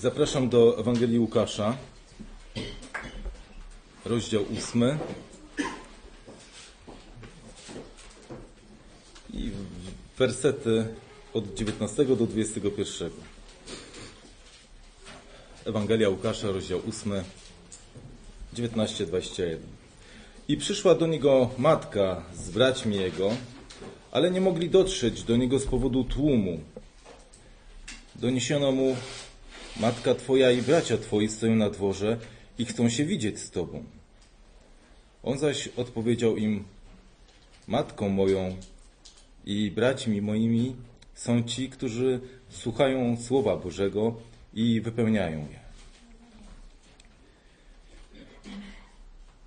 Zapraszam do Ewangelii Łukasza, rozdział ósmy. I wersety od 19 do 21. Ewangelia Łukasza, rozdział 8, 19-21. I przyszła do niego matka z braćmi jego, ale nie mogli dotrzeć do niego z powodu tłumu. Doniesiono mu, matka twoja i bracia twoi stoją na dworze i chcą się widzieć z tobą. On zaś odpowiedział im, matką moją i braćmi moimi są ci, którzy słuchają Słowa Bożego i wypełniają je.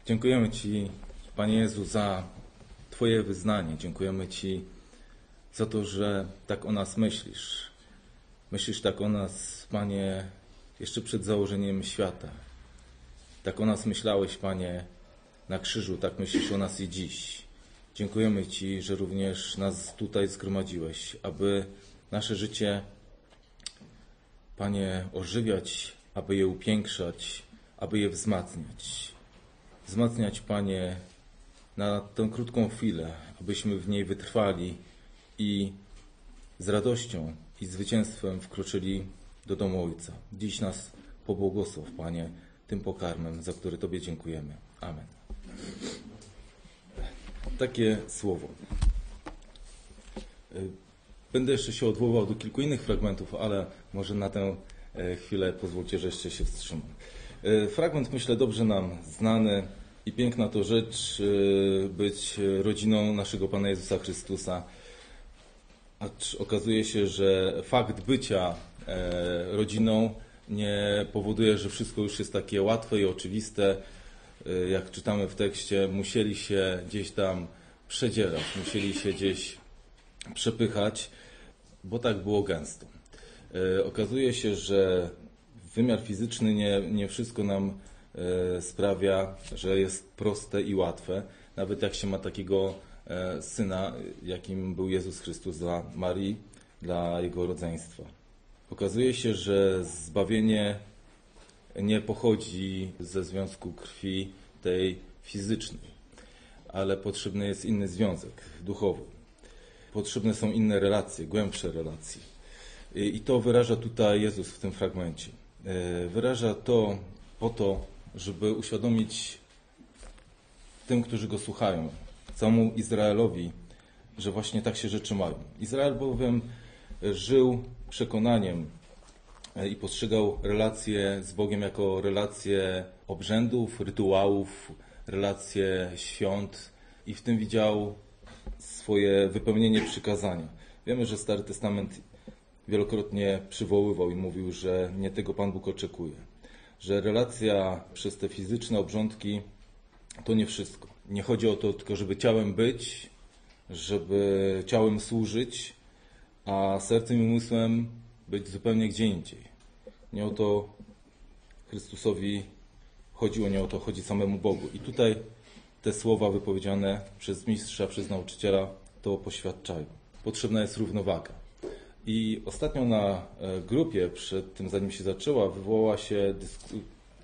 Dziękujemy Ci, Panie Jezu, za Twoje wyznanie. Dziękujemy Ci za to, że tak o nas myślisz. Myślisz tak o nas, Panie, jeszcze przed założeniem świata. Tak o nas myślałeś, Panie, na krzyżu, tak myślisz o nas i dziś. Dziękujemy Ci, że również nas tutaj zgromadziłeś, aby nasze życie, Panie, ożywiać, aby je upiększać, aby je wzmacniać. Wzmacniać, Panie, na tę krótką chwilę, abyśmy w niej wytrwali i z radością i zwycięstwem wkroczyli do domu Ojca. Dziś nas pobłogosław, Panie, tym pokarmem, za który Tobie dziękujemy. Amen. Takie słowo. Będę jeszcze się odwoływał do kilku innych fragmentów, ale może na tę chwilę pozwólcie, że jeszcze się wstrzymam. Fragment, myślę, dobrze nam znany i piękna to rzecz być rodziną naszego Pana Jezusa Chrystusa. Okazuje się, że fakt bycia rodziną nie powoduje, że wszystko już jest takie łatwe i oczywiste. Jak czytamy w tekście, musieli się gdzieś tam przedzierać, musieli się gdzieś przepychać, bo tak było gęsto. Okazuje się, że wymiar fizyczny nie, nie wszystko nam sprawia, że jest proste i łatwe. Nawet jak się ma takiego syna, jakim był Jezus Chrystus dla Marii, dla jego rodzeństwa. Okazuje się, że zbawienie nie pochodzi ze związku krwi tej fizycznej, ale potrzebny jest inny związek duchowy. Potrzebne są inne relacje, głębsze relacje. I to wyraża tutaj Jezus w tym fragmencie. Wyraża to po to, żeby uświadomić tym, którzy go słuchają, całemu Izraelowi, że właśnie tak się rzeczy mają. Izrael bowiem żył przekonaniem i postrzegał relacje z Bogiem jako relacje obrzędów, rytuałów, relacje świąt i w tym widział swoje wypełnienie przykazania. Wiemy, że Stary Testament wielokrotnie przywoływał i mówił, że nie tego Pan Bóg oczekuje. Że relacja przez te fizyczne obrządki to nie wszystko. Nie chodzi o to tylko, żeby ciałem być, żeby ciałem służyć, a sercem i umysłem być zupełnie gdzie indziej. Nie o to Chrystusowi chodziło, nie o to chodzi samemu Bogu. I tutaj te słowa wypowiedziane przez mistrza, przez nauczyciela to poświadczają. Potrzebna jest równowaga. I ostatnio na grupie, przed tym zanim się zaczęła, wywołała się,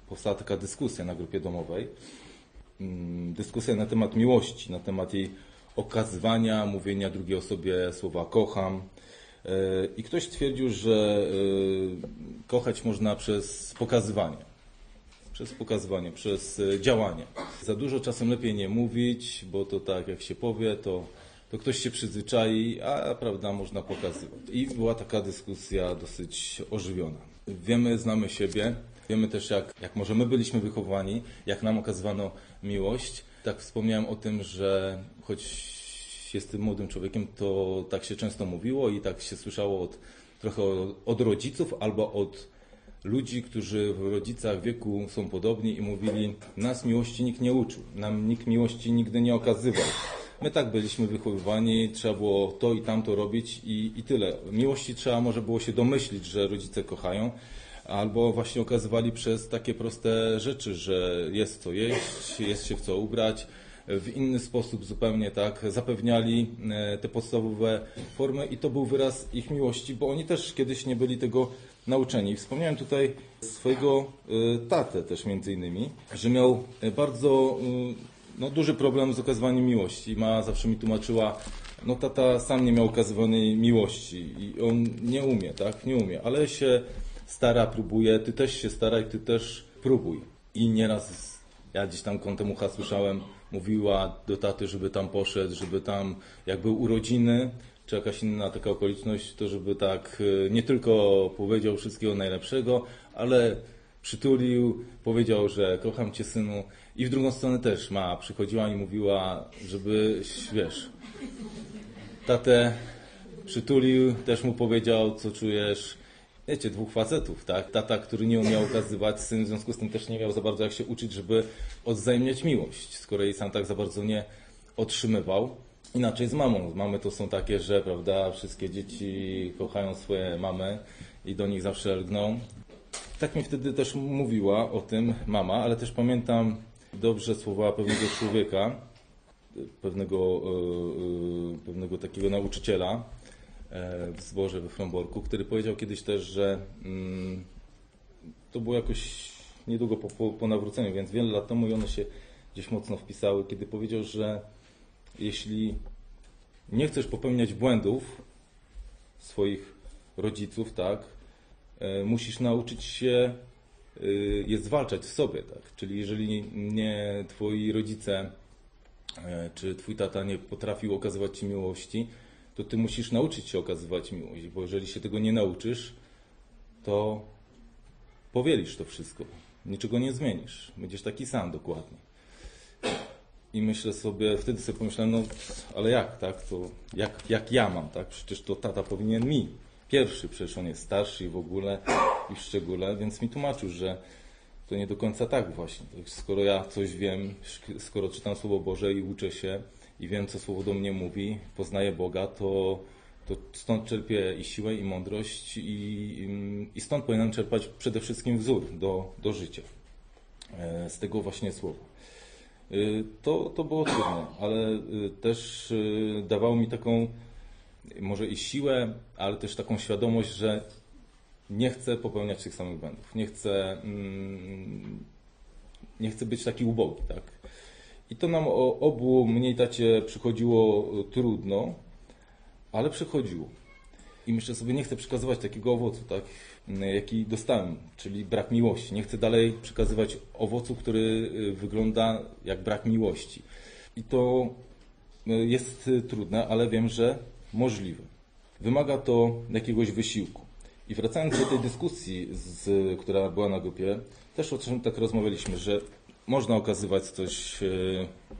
powstała taka dyskusja na grupie domowej. Dyskusja na temat miłości, na temat jej okazywania, mówienia drugiej osobie słowa kocham. I ktoś stwierdził, że kochać można przez pokazywanie. Przez pokazywanie, przez działanie. Za dużo czasem lepiej nie mówić, bo to tak jak się powie, to, to ktoś się przyzwyczai, a prawda można pokazywać. I była taka dyskusja dosyć ożywiona. Wiemy, znamy siebie, wiemy też jak, jak może my byliśmy wychowani, jak nam okazywano miłość. Tak wspomniałem o tym, że choć jestem młodym człowiekiem, to tak się często mówiło i tak się słyszało od, trochę od rodziców albo od ludzi, którzy w rodzicach wieku są podobni i mówili, nas miłości nikt nie uczył, nam nikt miłości nigdy nie okazywał. My tak byliśmy wychowywani, trzeba było to i tamto robić i, i tyle. Miłości trzeba może było się domyślić, że rodzice kochają, albo właśnie okazywali przez takie proste rzeczy, że jest co jeść, jest się w co ubrać, w inny sposób zupełnie tak zapewniali te podstawowe formy i to był wyraz ich miłości, bo oni też kiedyś nie byli tego nauczeni. Wspomniałem tutaj swojego y, tatę też między innymi, że miał y, bardzo no, duży problem z okazywaniem miłości. Ma zawsze mi tłumaczyła, no tata sam nie miał okazywanej miłości i on nie umie, tak? Nie umie, ale się stara, próbuje, ty też się staraj, ty też próbuj. I nieraz ja gdzieś tam kątem ucha słyszałem, mówiła do taty, żeby tam poszedł, żeby tam, jak był urodziny, czy jakaś inna taka okoliczność, to żeby tak e, nie tylko powiedział wszystkiego najlepszego, ale przytulił, powiedział, że kocham cię synu. I w drugą stronę też ma, przychodziła i mówiła, żeby, wiesz, tatę przytulił, też mu powiedział, co czujesz, wiecie, dwóch facetów, tak? Tata, który nie umiał okazywać, syn w związku z tym też nie miał za bardzo jak się uczyć, żeby odzajemniać miłość, skoro jej sam tak za bardzo nie otrzymywał. Inaczej z mamą. Mamy to są takie, że prawda, wszystkie dzieci kochają swoje mamy i do nich zawsze lgną. Tak mi wtedy też mówiła o tym mama, ale też pamiętam dobrze słowa pewnego człowieka, pewnego, e, e, pewnego takiego nauczyciela w zborze we Fromborku, który powiedział kiedyś też, że mm, to było jakoś niedługo po, po, po nawróceniu, więc wiele lat temu i one się gdzieś mocno wpisały, kiedy powiedział, że jeśli nie chcesz popełniać błędów swoich rodziców, tak, e, musisz nauczyć się e, je zwalczać w sobie, tak. Czyli jeżeli nie twoi rodzice e, czy twój tata nie potrafił okazywać ci miłości, to ty musisz nauczyć się okazywać miłość, bo jeżeli się tego nie nauczysz, to powielisz to wszystko. Niczego nie zmienisz. Będziesz taki sam dokładnie. I myślę sobie, wtedy sobie pomyślałem, no ale jak, tak, to jak, jak ja mam, tak, przecież to tata powinien mi, pierwszy, przecież on jest starszy i w ogóle, i w szczególe, więc mi tłumaczył, że to nie do końca tak właśnie. Skoro ja coś wiem, skoro czytam Słowo Boże i uczę się i wiem, co Słowo do mnie mówi, poznaję Boga, to, to stąd czerpię i siłę, i mądrość, i, i stąd powinienem czerpać przede wszystkim wzór do, do życia. E, z tego właśnie słowa. Y, to, to było trudne, ale y, też dawało mi taką może i siłę, ale też taką świadomość, że nie chcę popełniać tych samych błędów. Nie chcę, mm, nie chcę być taki ubogi, tak? I to nam obu, mniej tacie, przychodziło trudno, ale przychodziło. I myślę sobie, nie chcę przekazywać takiego owocu, tak? jaki dostałem, czyli brak miłości. Nie chcę dalej przekazywać owocu, który y, wygląda jak brak miłości. I to y, jest trudne, ale wiem, że możliwe. Wymaga to jakiegoś wysiłku. I wracając do tej dyskusji, z, która była na grupie, też o czym tak rozmawialiśmy, że można okazywać coś,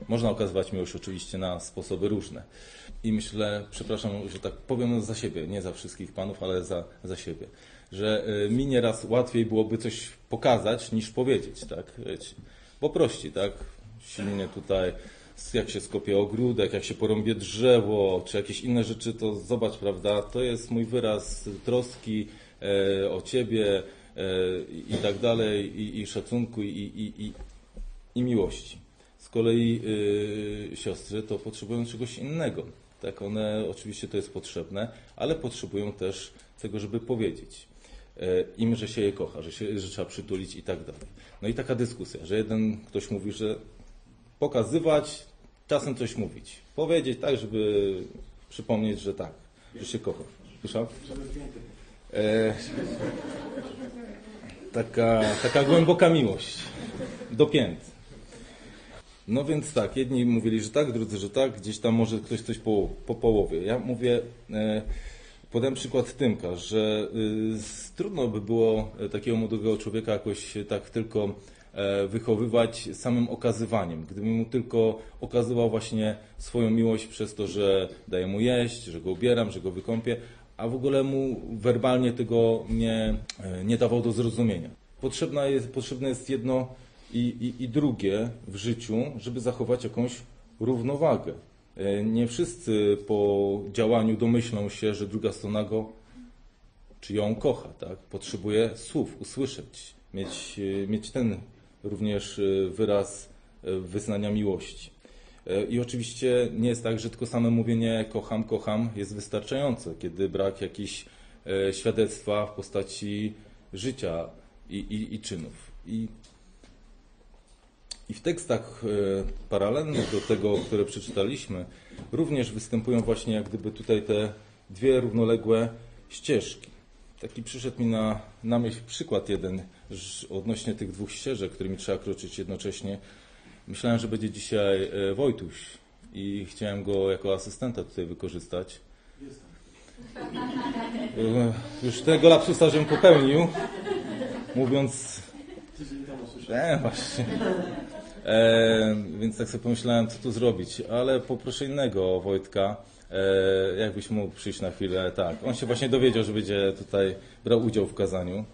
można okazywać miłość oczywiście na sposoby różne. I myślę, przepraszam, że tak powiem za siebie, nie za wszystkich panów, ale za, za siebie że y, mi nieraz łatwiej byłoby coś pokazać niż powiedzieć, tak? Wiecie, bo prości, tak? Silnie tutaj, jak się skopie ogródek, jak się porąbie drzewo, czy jakieś inne rzeczy, to zobacz, prawda? To jest mój wyraz troski e, o ciebie e, i tak dalej, i, i szacunku, i, i, i, i miłości. Z kolei y, siostry to potrzebują czegoś innego. Tak, one oczywiście to jest potrzebne, ale potrzebują też tego, żeby powiedzieć. E, im, że się je kocha, że, się, że trzeba przytulić i tak dalej. No i taka dyskusja, że jeden ktoś mówi, że pokazywać, czasem coś mówić. Powiedzieć tak, żeby przypomnieć, że tak, że się kocha. Słyszał? E, taka, taka głęboka miłość. Dopięty. No więc tak, jedni mówili, że tak, drudzy, że tak, gdzieś tam może ktoś coś po, po połowie. Ja mówię, e, Podam przykład Tymka, że y, trudno by było e, takiego młodego człowieka jakoś tak tylko e, wychowywać samym okazywaniem. Gdybym mu tylko okazywał właśnie swoją miłość przez to, że daję mu jeść, że go ubieram, że go wykąpię, a w ogóle mu werbalnie tego nie, e, nie dawał do zrozumienia. Potrzebna jest, potrzebne jest jedno i, i, i drugie w życiu, żeby zachować jakąś równowagę. E, nie wszyscy po działaniu domyślą się, że druga strona go czy ją kocha, tak? Potrzebuje słów, usłyszeć, mieć, e, mieć ten również wyraz wyznania miłości. I oczywiście nie jest tak, że tylko same mówienie kocham, kocham jest wystarczające, kiedy brak jakichś świadectwa w postaci życia i, i, i czynów. I, I w tekstach e, paralelnych do tego, które przeczytaliśmy, również występują właśnie jak gdyby tutaj te dwie równoległe ścieżki. Taki przyszedł mi na, na myśl przykład jeden odnośnie tych dwóch ścieżek, którymi trzeba kroczyć jednocześnie. Myślałem, że będzie dzisiaj e, Wojtuś i chciałem go jako asystenta tutaj wykorzystać. E, już tego lapsusa, żebym popełnił, mówiąc... E, właśnie. E, więc tak sobie pomyślałem, co tu zrobić, ale poproszę innego Wojtka, e, jakbyś mógł przyjść na chwilę. Tak, on się właśnie dowiedział, że będzie tutaj brał udział w kazaniu.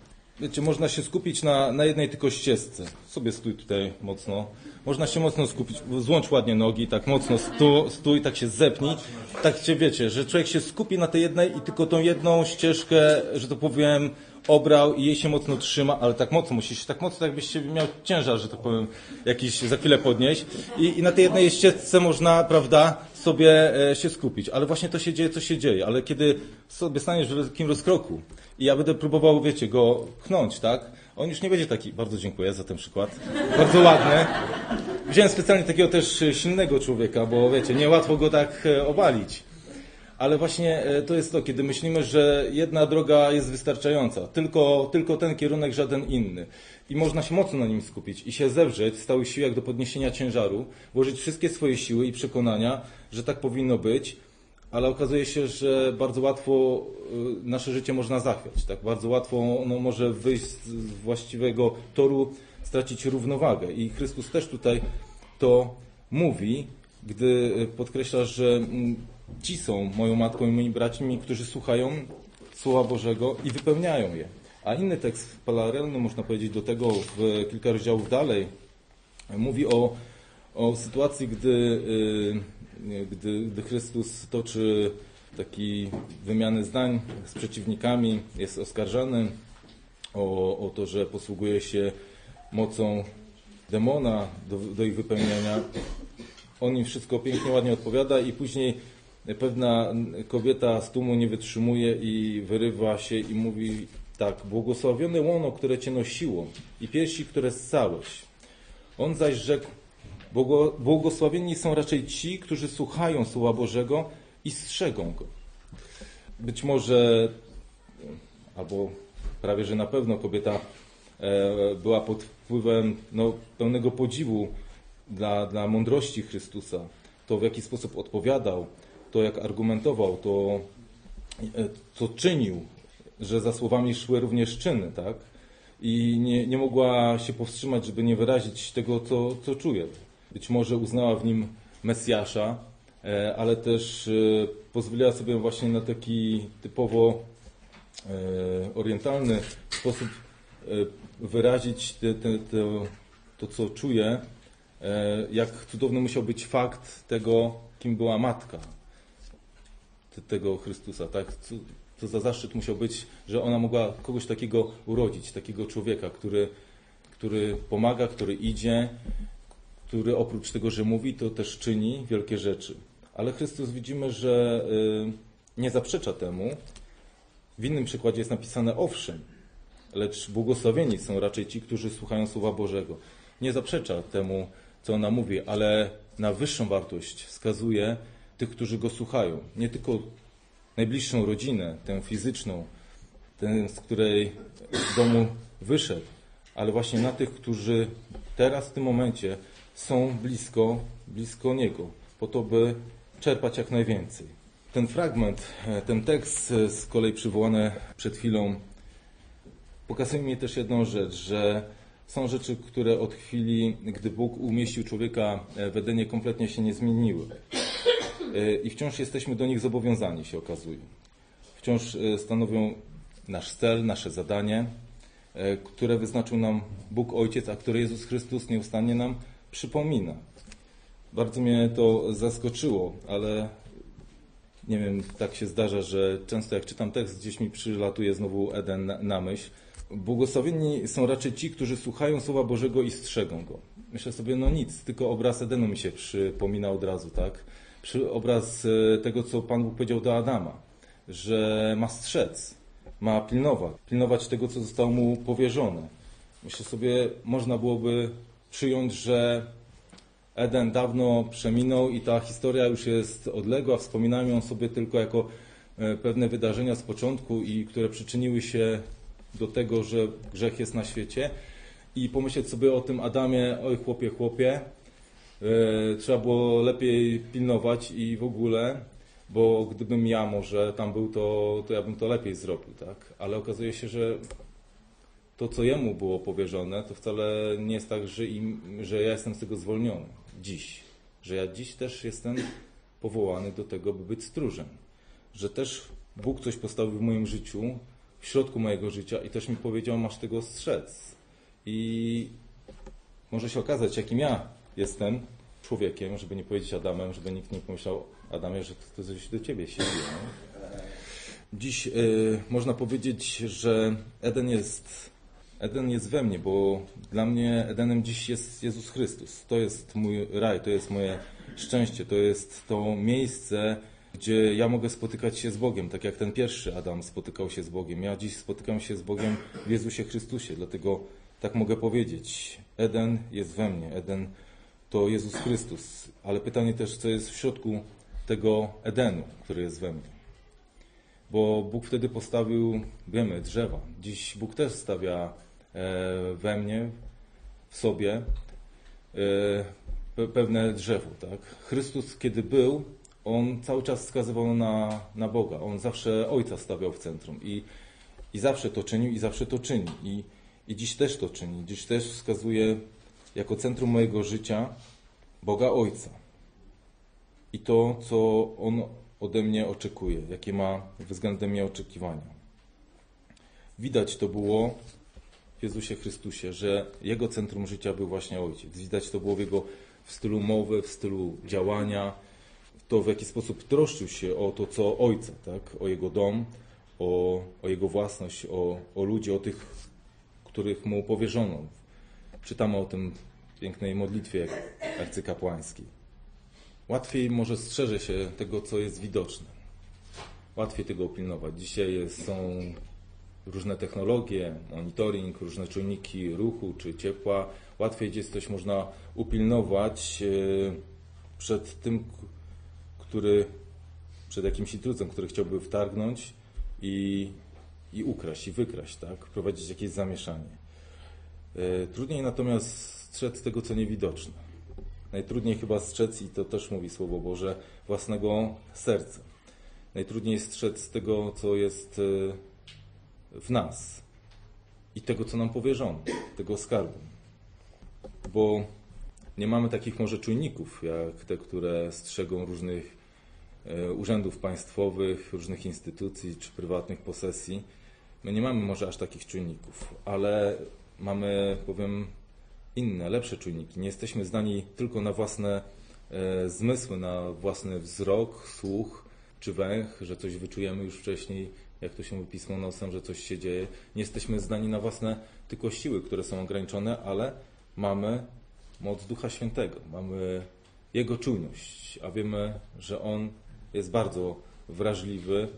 Wiecie, można się skupić na, na jednej tylko ścieżce. Sobie stój tutaj mocno. Można się mocno skupić, złącz ładnie nogi, tak mocno stu, stój, tak się zepnij. Tak cię wiecie, że człowiek się skupi na tej jednej i tylko tą jedną ścieżkę, że to powiem, obrał i jej się mocno trzyma, ale tak mocno, musisz tak mocno, jakbyś miał ciężar, że tak powiem, jakiś za chwilę podnieść. I, i na tej jednej ścieżce można, prawda, sobie e, się skupić. Ale właśnie to się dzieje, co się dzieje. Ale kiedy sobie staniesz w takim rozkroku i ja będę próbował, wiecie, go pchnąć, tak? On już nie będzie taki, bardzo dziękuję za ten przykład, bardzo ładny. Wziąłem specjalnie takiego też silnego człowieka, bo wiecie, niełatwo go tak e, obalić. Ale właśnie e, to jest to, kiedy myślimy, że jedna droga jest wystarczająca, tylko, tylko ten kierunek, żaden inny. I można się mocno na nim skupić i się zewrzeć w stałych siłach do podniesienia ciężaru, włożyć wszystkie swoje siły i przekonania, że tak powinno być, ale okazuje się, że bardzo łatwo y, nasze życie można zachwiać. Tak? Bardzo łatwo ono może wyjść z właściwego toru, stracić równowagę. I Chrystus też tutaj to mówi, gdy y, podkreśla, że mm, ci są moją matką i moimi braćmi, którzy słuchają Słowa Bożego i wypełniają je. A inny tekst paralelny, można powiedzieć, do tego w kilka rozdziałów dalej, mówi o, o sytuacji, gdy y, gdy, gdy Chrystus toczy taki wymiany zdań z przeciwnikami, jest oskarżany o, o to, że posługuje się mocą demona do, do ich wypełniania. On im wszystko pięknie, ładnie odpowiada i później pewna kobieta z tłumu nie wytrzymuje i wyrywa się i mówi tak, błogosławione łono, które Cię nosiło i piersi, które ssałeś. On zaś rzekł, Błogosławieni są raczej ci, którzy słuchają Słowa Bożego i strzegą go. Być może, albo prawie że na pewno kobieta e, była pod wpływem no, pełnego podziwu dla, dla mądrości Chrystusa. To, w jaki sposób odpowiadał, to jak argumentował, to e, co czynił, że za słowami szły również czyny, tak? I nie, nie mogła się powstrzymać, żeby nie wyrazić tego, co, co czuje. Być może uznała w nim Mesjasza, e, ale też e, pozwoliła sobie właśnie na taki typowo e, orientalny sposób wyrazić te, te, te, to, co czuje, jak cudowny musiał być fakt tego, kim była matka tego Chrystusa. Tak? Co, co za zaszczyt musiał być, że ona mogła kogoś takiego urodzić, takiego człowieka, który, który pomaga, który idzie, który oprócz tego, że mówi, to też czyni wielkie rzeczy. Ale Chrystus widzimy, że y, nie zaprzecza temu. W innym przykładzie jest napisane owszem, lecz błogosławieni są raczej ci, którzy słuchają Słowa Bożego. Nie zaprzecza temu, co ona mówi, ale na wyższą wartość wskazuje tych, którzy go słuchają. Nie tylko najbliższą rodzinę, tę fizyczną, tę, z której domu wyszedł, ale właśnie na tych, którzy teraz w tym momencie są blisko, blisko Niego, po to, by czerpać jak najwięcej. Ten fragment, e, ten tekst e, z kolei przywołany przed chwilą pokazuje mi też jedną rzecz, że są rzeczy, które od chwili, gdy Bóg umieścił człowieka e, w Edenie, kompletnie się nie zmieniły. I wciąż jesteśmy do nich zobowiązani, się okazuje. Wciąż stanowią nasz cel, nasze zadanie, które wyznaczył nam Bóg Ojciec, a które Jezus Chrystus nieustannie nam przypomina. Bardzo mnie to zaskoczyło, ale nie wiem, tak się zdarza, że często jak czytam tekst, gdzieś mi przylatuje znowu Eden na, myśl. Błogosławieni są raczej ci, którzy słuchają Słowa Bożego i strzegą go. Myślę sobie, no nic, tylko obraz Edenu mi się przypomina od razu, tak? Obraz e, tego, co Pan Bóg powiedział do Adama, że ma strzec ma pilnować. Pilnować tego, co zostało mu powierzone. Myślę sobie, można byłoby przyjąć, że Eden dawno przeminął i ta historia już jest odległa. Wspominamy ją sobie tylko jako e, pewne wydarzenia z początku i które przyczyniły się do tego, że grzech jest na świecie. I pomyśleć sobie o tym Adamie, oj chłopie, chłopie, trzeba było lepiej pilnować i w ogóle, bo gdybym ja może tam był, to, to ja bym to lepiej zrobił, tak? Ale okazuje się, że to, co jemu było powierzone, to wcale nie jest tak, że, im, że ja jestem z tego zwolniony dziś. Że ja dziś też jestem powołany do tego, by być stróżem. Że też Bóg coś postawił w moim życiu, w środku mojego życia i też mi powiedział, masz tego strzec. I może się okazać, jakim ja jestem człowiekiem, żeby nie powiedzieć Adamem, żeby nikt nie pomyślał Adamie, że to coś do ciebie siedzi. No? Dziś y, można powiedzieć, że Eden jest Eden jest we mnie, bo dla mnie Edenem dziś jest Jezus Chrystus. To jest mój raj, to jest moje szczęście, to jest to miejsce, gdzie ja mogę spotykać się z Bogiem, tak jak ten pierwszy Adam spotykał się z Bogiem. Ja dziś spotykam się z Bogiem w Jezusie Chrystusie, dlatego tak mogę powiedzieć. Eden jest we mnie, Eden to Jezus Chrystus, ale pytanie też, co jest w środku tego Edenu, który jest we mnie. Bo Bóg wtedy postawił, wiemy, drzewa. Dziś Bóg też stawia E, we mnie, w sobie e, pewne drzewo. Tak? Chrystus, kiedy był, on cały czas wskazywał na, na Boga. On zawsze Ojca stawiał w centrum i, i zawsze to czynił i zawsze to czyni. I, I dziś też to czyni. Dziś też wskazuje jako centrum mojego życia Boga Ojca. I to, co On ode mnie oczekuje, jakie ma względem mnie oczekiwania. Widać to było w Jezusie Chrystusie, że Jego centrum życia był właśnie Ojciec. Widać to było w Jego w stylu mowy, w stylu działania, to w jaki sposób troszczył się o to, co Ojca, tak? o Jego dom, o, o Jego własność, o, o ludzi, o tych, których Mu powierzono. Czytamy o tym w pięknej modlitwie arcykapłańskiej. Łatwiej może strzeże się tego, co jest widoczne. Łatwiej tego upilnować. Dzisiaj są różne technologie, monitoring, różne czujniki ruchu czy ciepła. Łatwiej gdzieś coś można upilnować e, przed tym, który, przed jakimś intruzem, który chciałby wtargnąć i, i ukraść, i wykraść, tak? Prowadzić jakieś zamieszanie. E, trudniej natomiast strzec tego, co niewidoczne. Najtrudniej chyba strzec, i to też mówi Słowo Boże, własnego serca. Najtrudniej strzec tego, co jest e, w nas i tego, co nam powierzono, tego skarbu. Bo nie mamy takich może czujników, jak te, które strzegą różnych e, urzędów państwowych, różnych instytucji czy prywatnych posesji. My nie mamy może aż takich czujników, ale mamy, powiem, inne, lepsze czujniki. Nie jesteśmy zdani tylko na własne e, zmysły, na własny wzrok, słuch czy węch, że coś wyczujemy już wcześniej jak to się mówi pismo nosem, że coś się dzieje. Nie jesteśmy zdani na własne tylko siły, które są ograniczone, ale mamy moc Ducha Świętego, mamy Jego czujność, a wiemy, że On jest bardzo wrażliwy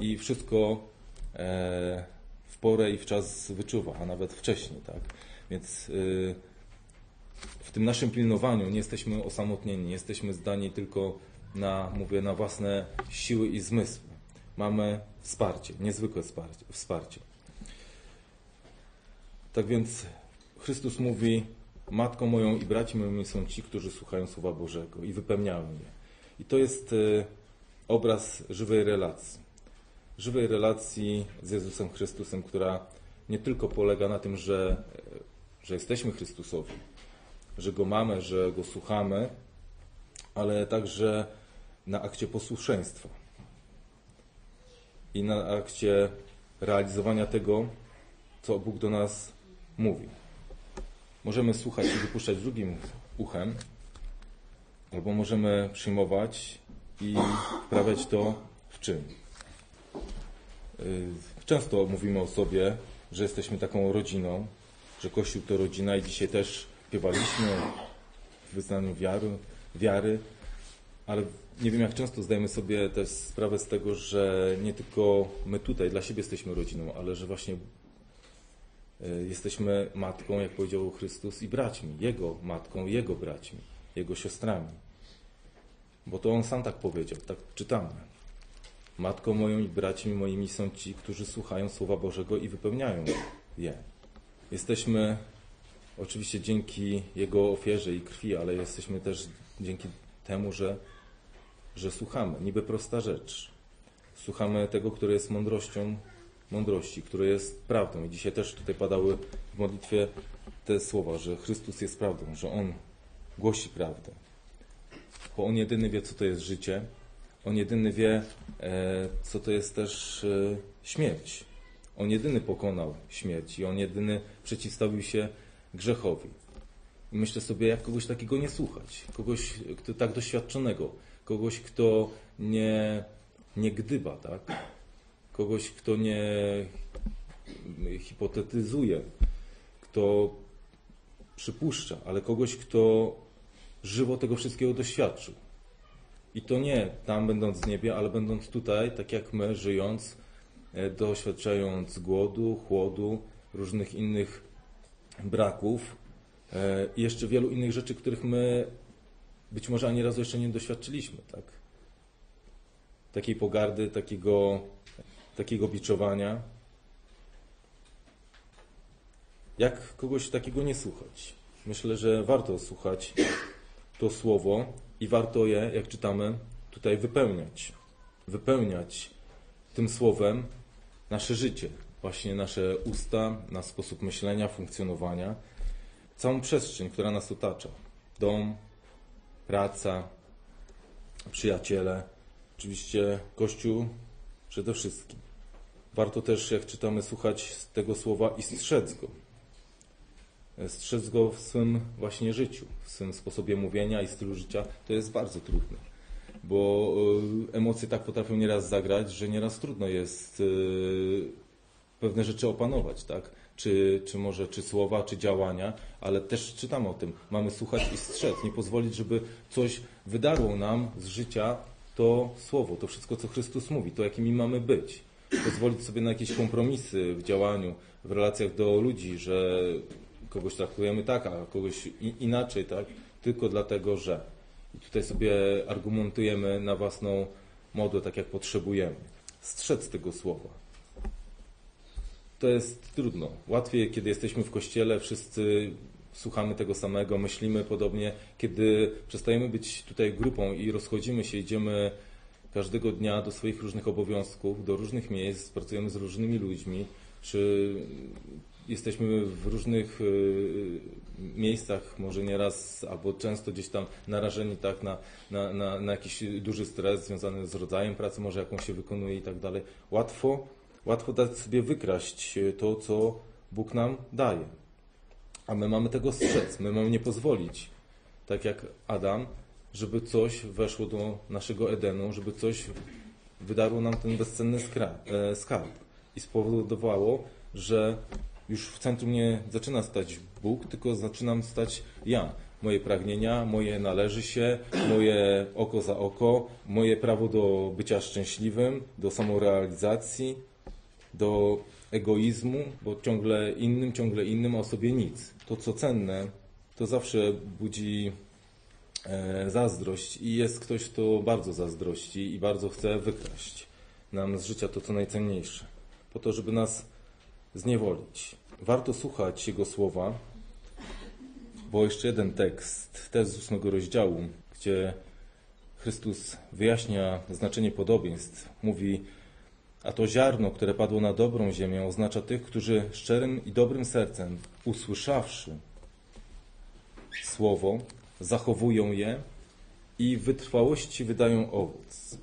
i wszystko e, w porę i w czas wyczuwa, a nawet wcześniej, tak? Więc y, w tym naszym pilnowaniu nie jesteśmy osamotnieni, nie jesteśmy zdani tylko na, mówię, na własne siły i zmysły mamy wsparcie, niezwykłe wsparcie. Tak więc Chrystus mówi, Matką moją i braci moimi są ci, którzy słuchają Słowa Bożego i wypełniają je. I to jest e, obraz żywej relacji. Żywej relacji z Jezusem Chrystusem, która nie tylko polega na tym, że, że jesteśmy Chrystusowi, że Go mamy, że Go słuchamy, ale także na akcie posłuszeństwa i na akcie realizowania tego, co Bóg do nas mówi. Możemy słuchać i wypuszczać drugim uchem, albo możemy przyjmować i wprawiać to w czyn. Y, często mówimy o sobie, że jesteśmy taką rodziną, że Kościół to rodzina i dzisiaj też śpiewaliśmy w wyznaniu wiary, wiary ale nie wiem jak często zdajemy sobie też sprawę z tego, że nie tylko my tutaj dla siebie jesteśmy rodziną, ale że właśnie e, jesteśmy matką, jak powiedział Chrystus, i braćmi, Jego matką, Jego braćmi, Jego siostrami. Bo to On sam tak powiedział, tak czytamy. Matką moją i braćmi moimi są ci, którzy słuchają Słowa Bożego i wypełniają je. Jesteśmy oczywiście dzięki Jego ofierze i krwi, ale jesteśmy też dzięki temu, że, że słuchamy. Niby prosta rzecz. Słuchamy tego, który jest mądrością mądrości, który jest prawdą. I dzisiaj też tutaj padały w modlitwie te słowa, że Chrystus jest prawdą, że On głosi prawdę. Bo On jedyny wie, co to jest życie. On jedyny wie, e, co to jest też e, śmierć. On jedyny pokonał śmierć i On jedyny przeciwstawił się grzechowi. I myślę sobie, jak kogoś takiego nie słuchać. Kogoś kto, tak doświadczonego. Kogoś, kto nie, nie gdyba, tak? Kogoś, kto nie hipotetyzuje, kto przypuszcza, ale kogoś, kto żywo tego wszystkiego doświadczył. I to nie tam będąc w niebie, ale będąc tutaj, tak jak my, żyjąc, e, doświadczając głodu, chłodu, różnych innych braków e, i jeszcze wielu innych rzeczy, których my być może ani razu jeszcze nie doświadczyliśmy, tak? Takiej pogardy, takiego, takiego biczowania. Jak kogoś takiego nie słuchać? Myślę, że warto słuchać to słowo i warto je, jak czytamy, tutaj wypełniać. Wypełniać tym słowem nasze życie, właśnie nasze usta, nasz sposób myślenia, funkcjonowania, całą przestrzeń, która nas otacza. Dom, praca, przyjaciele, oczywiście Kościół przede wszystkim. Warto też, jak czytamy, słuchać tego słowa i strzec go. Strzec go w swym właśnie życiu, w swym sposobie mówienia i stylu życia. To jest bardzo trudne, bo e, emocje tak potrafią nieraz zagrać, że nieraz trudno jest e, pewne rzeczy opanować, tak? Czy, czy może, czy słowa, czy działania, ale też czytamy o tym. Mamy słuchać i strzec, nie pozwolić, żeby coś wydarło nam z życia to słowo, to wszystko, co Chrystus mówi, to jakimi mamy być. Pozwolić sobie na jakieś kompromisy w działaniu, w relacjach do ludzi, że kogoś traktujemy tak, a kogoś inaczej, tak? Tylko dlatego, że. I tutaj sobie argumentujemy na własną modłę, tak jak potrzebujemy. Strzec tego słowa to jest trudno. Łatwiej, kiedy jesteśmy w kościele, wszyscy słuchamy tego samego, myślimy podobnie. Kiedy przestajemy być tutaj grupą i rozchodzimy się, idziemy każdego dnia do swoich różnych obowiązków, do różnych miejsc, pracujemy z różnymi ludźmi, czy jesteśmy w różnych y, miejscach, może nieraz albo często gdzieś tam narażeni tak na, na, na, na jakiś duży stres związany z rodzajem pracy, może jaką się wykonuje i tak dalej. Łatwo Łatwo dać sobie wykraść e, to, co Bóg nam daje. A my mamy tego strzec, my mamy nie pozwolić, tak jak Adam, żeby coś weszło do naszego Edenu, żeby coś wydarło nam ten bezcenny e, skarb i spowodowało, że już w centrum nie zaczyna stać Bóg, tylko zaczynam stać ja. Moje pragnienia, moje należy się, moje oko za oko, moje prawo do bycia szczęśliwym, do samorealizacji, do egoizmu, bo ciągle innym, ciągle innym, a o sobie nic. To, co cenne, to zawsze budzi e, zazdrość i jest ktoś, kto bardzo zazdrości i bardzo chce wykraść nam z życia to, co najcenniejsze, po to, żeby nas zniewolić. Warto słuchać Jego słowa, bo jeszcze jeden tekst, też z ósmego rozdziału, gdzie Chrystus wyjaśnia znaczenie podobieństw. Mówi, a to ziarno, które padło na dobrą ziemię, oznacza tych, którzy szczerym i dobrym sercem, usłyszawszy słowo, zachowują je i w wytrwałości wydają owoc.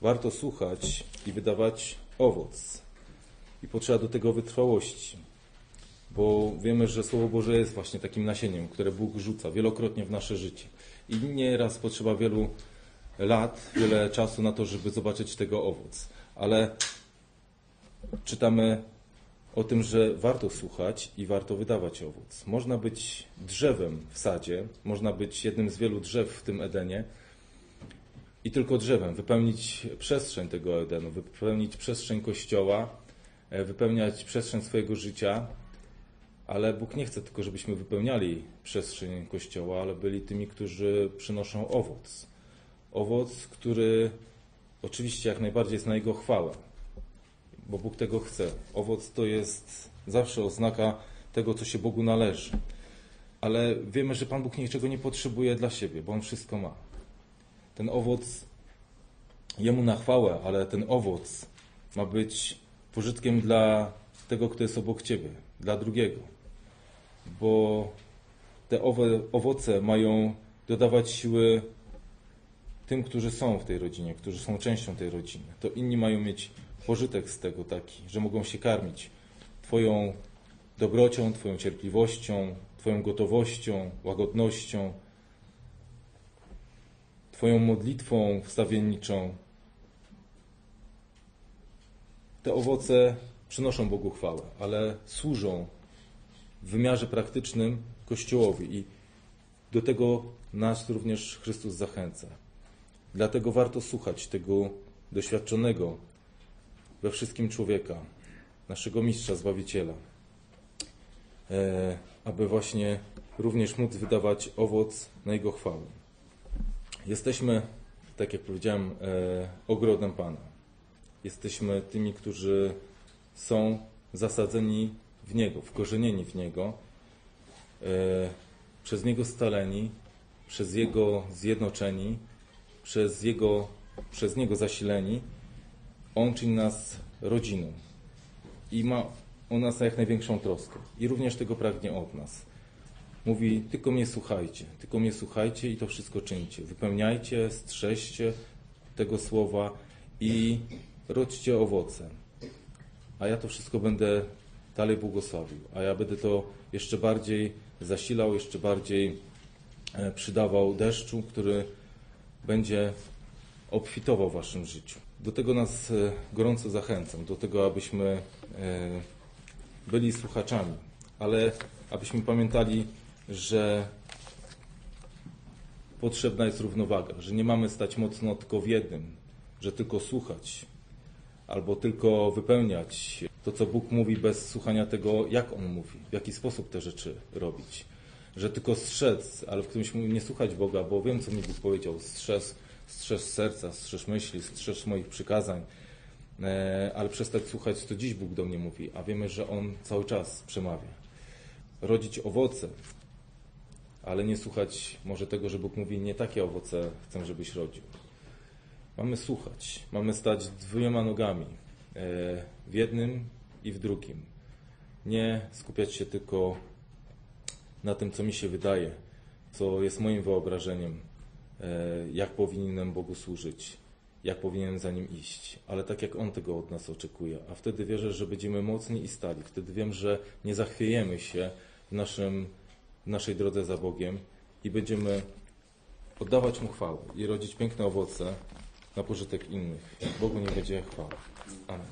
Warto słuchać i wydawać owoc. I potrzeba do tego wytrwałości. Bo wiemy, że Słowo Boże jest właśnie takim nasieniem, które Bóg rzuca wielokrotnie w nasze życie. I nieraz potrzeba wielu lat, wiele czasu na to, żeby zobaczyć tego owoc ale czytamy o tym, że warto słuchać i warto wydawać owoc. Można być drzewem w sadzie, można być jednym z wielu drzew w tym Edenie i tylko drzewem, wypełnić przestrzeń tego Edenu, wypełnić przestrzeń Kościoła, wypełniać przestrzeń swojego życia, ale Bóg nie chce tylko, żebyśmy wypełniali przestrzeń Kościoła, ale byli tymi, którzy przynoszą owoc. Owoc, który oczywiście jak najbardziej jest na Jego chwałę, bo Bóg tego chce. Owoc to jest zawsze oznaka tego, co się Bogu należy. Ale wiemy, że Pan Bóg niczego nie potrzebuje dla siebie, bo On wszystko ma. Ten owoc Jemu na chwałę, ale ten owoc ma być pożytkiem dla tego, kto jest obok Ciebie, dla drugiego. Bo te owoce mają dodawać siły tym, którzy są w tej rodzinie, którzy są częścią tej rodziny. To inni mają mieć pożytek z tego taki, że mogą się karmić Twoją dobrocią, Twoją cierpliwością, Twoją gotowością, łagodnością, Twoją modlitwą wstawienniczą. Te owoce przynoszą Bogu chwałę, ale służą w wymiarze praktycznym Kościołowi i do tego nas również Chrystus zachęca. Dlatego warto słuchać tego doświadczonego we wszystkim człowieka, naszego mistrza, zbawiciela, e, aby właśnie również móc wydawać owoc na Jego chwałę. Jesteśmy, tak jak powiedziałem, e, ogrodem Pana. Jesteśmy tymi, którzy są zasadzeni w Niego, wkorzenieni w Niego, e, przez Niego scaleni, przez Jego zjednoczeni, przez, Jego, przez Niego zasileni. On czyni nas rodziną i ma o nas jak największą troskę. I również tego pragnie od nas. Mówi, tylko mnie słuchajcie, tylko mnie słuchajcie i to wszystko czyńcie. Wypełniajcie, strzeżcie tego słowa i rodźcie owoce. A ja to wszystko będę dalej błogosławił. A ja będę to jeszcze bardziej zasilał, jeszcze bardziej e, przydawał deszczu, który będzie obfitował w waszym życiu. Do tego nas e, gorąco zachęcam, do tego, abyśmy e, byli słuchaczami, ale abyśmy pamiętali, że potrzebna jest równowaga, że nie mamy stać mocno tylko w jednym, że tylko słuchać albo tylko wypełniać to, co Bóg mówi, bez słuchania tego, jak On mówi, w jaki sposób te rzeczy robić. Że tylko strzec, ale w którymś nie słuchać Boga, bo wiem, co mi Bóg powiedział. Strzeż, strzeż serca, strzeż myśli, strzeż moich przykazań, e, ale przestać słuchać, co dziś Bóg do mnie mówi, a wiemy, że On cały czas przemawia. Rodzić owoce, ale nie słuchać może tego, że Bóg mówi, nie takie owoce chcę, żebyś rodził. Mamy słuchać, mamy stać dwiema nogami, e, w jednym i w drugim. Nie skupiać się tylko na tym, co mi się wydaje, co jest moim wyobrażeniem, e, jak powinienem Bogu służyć, jak powinienem za Nim iść, ale tak jak On tego od nas oczekuje. A wtedy wierzę, że będziemy mocni i stali. Wtedy wiem, że nie zachwiejemy się w, naszym, w naszej drodze za Bogiem i będziemy oddawać Mu chwałę i rodzić piękne owoce na pożytek innych. Bogu nie będzie chwała. Amen.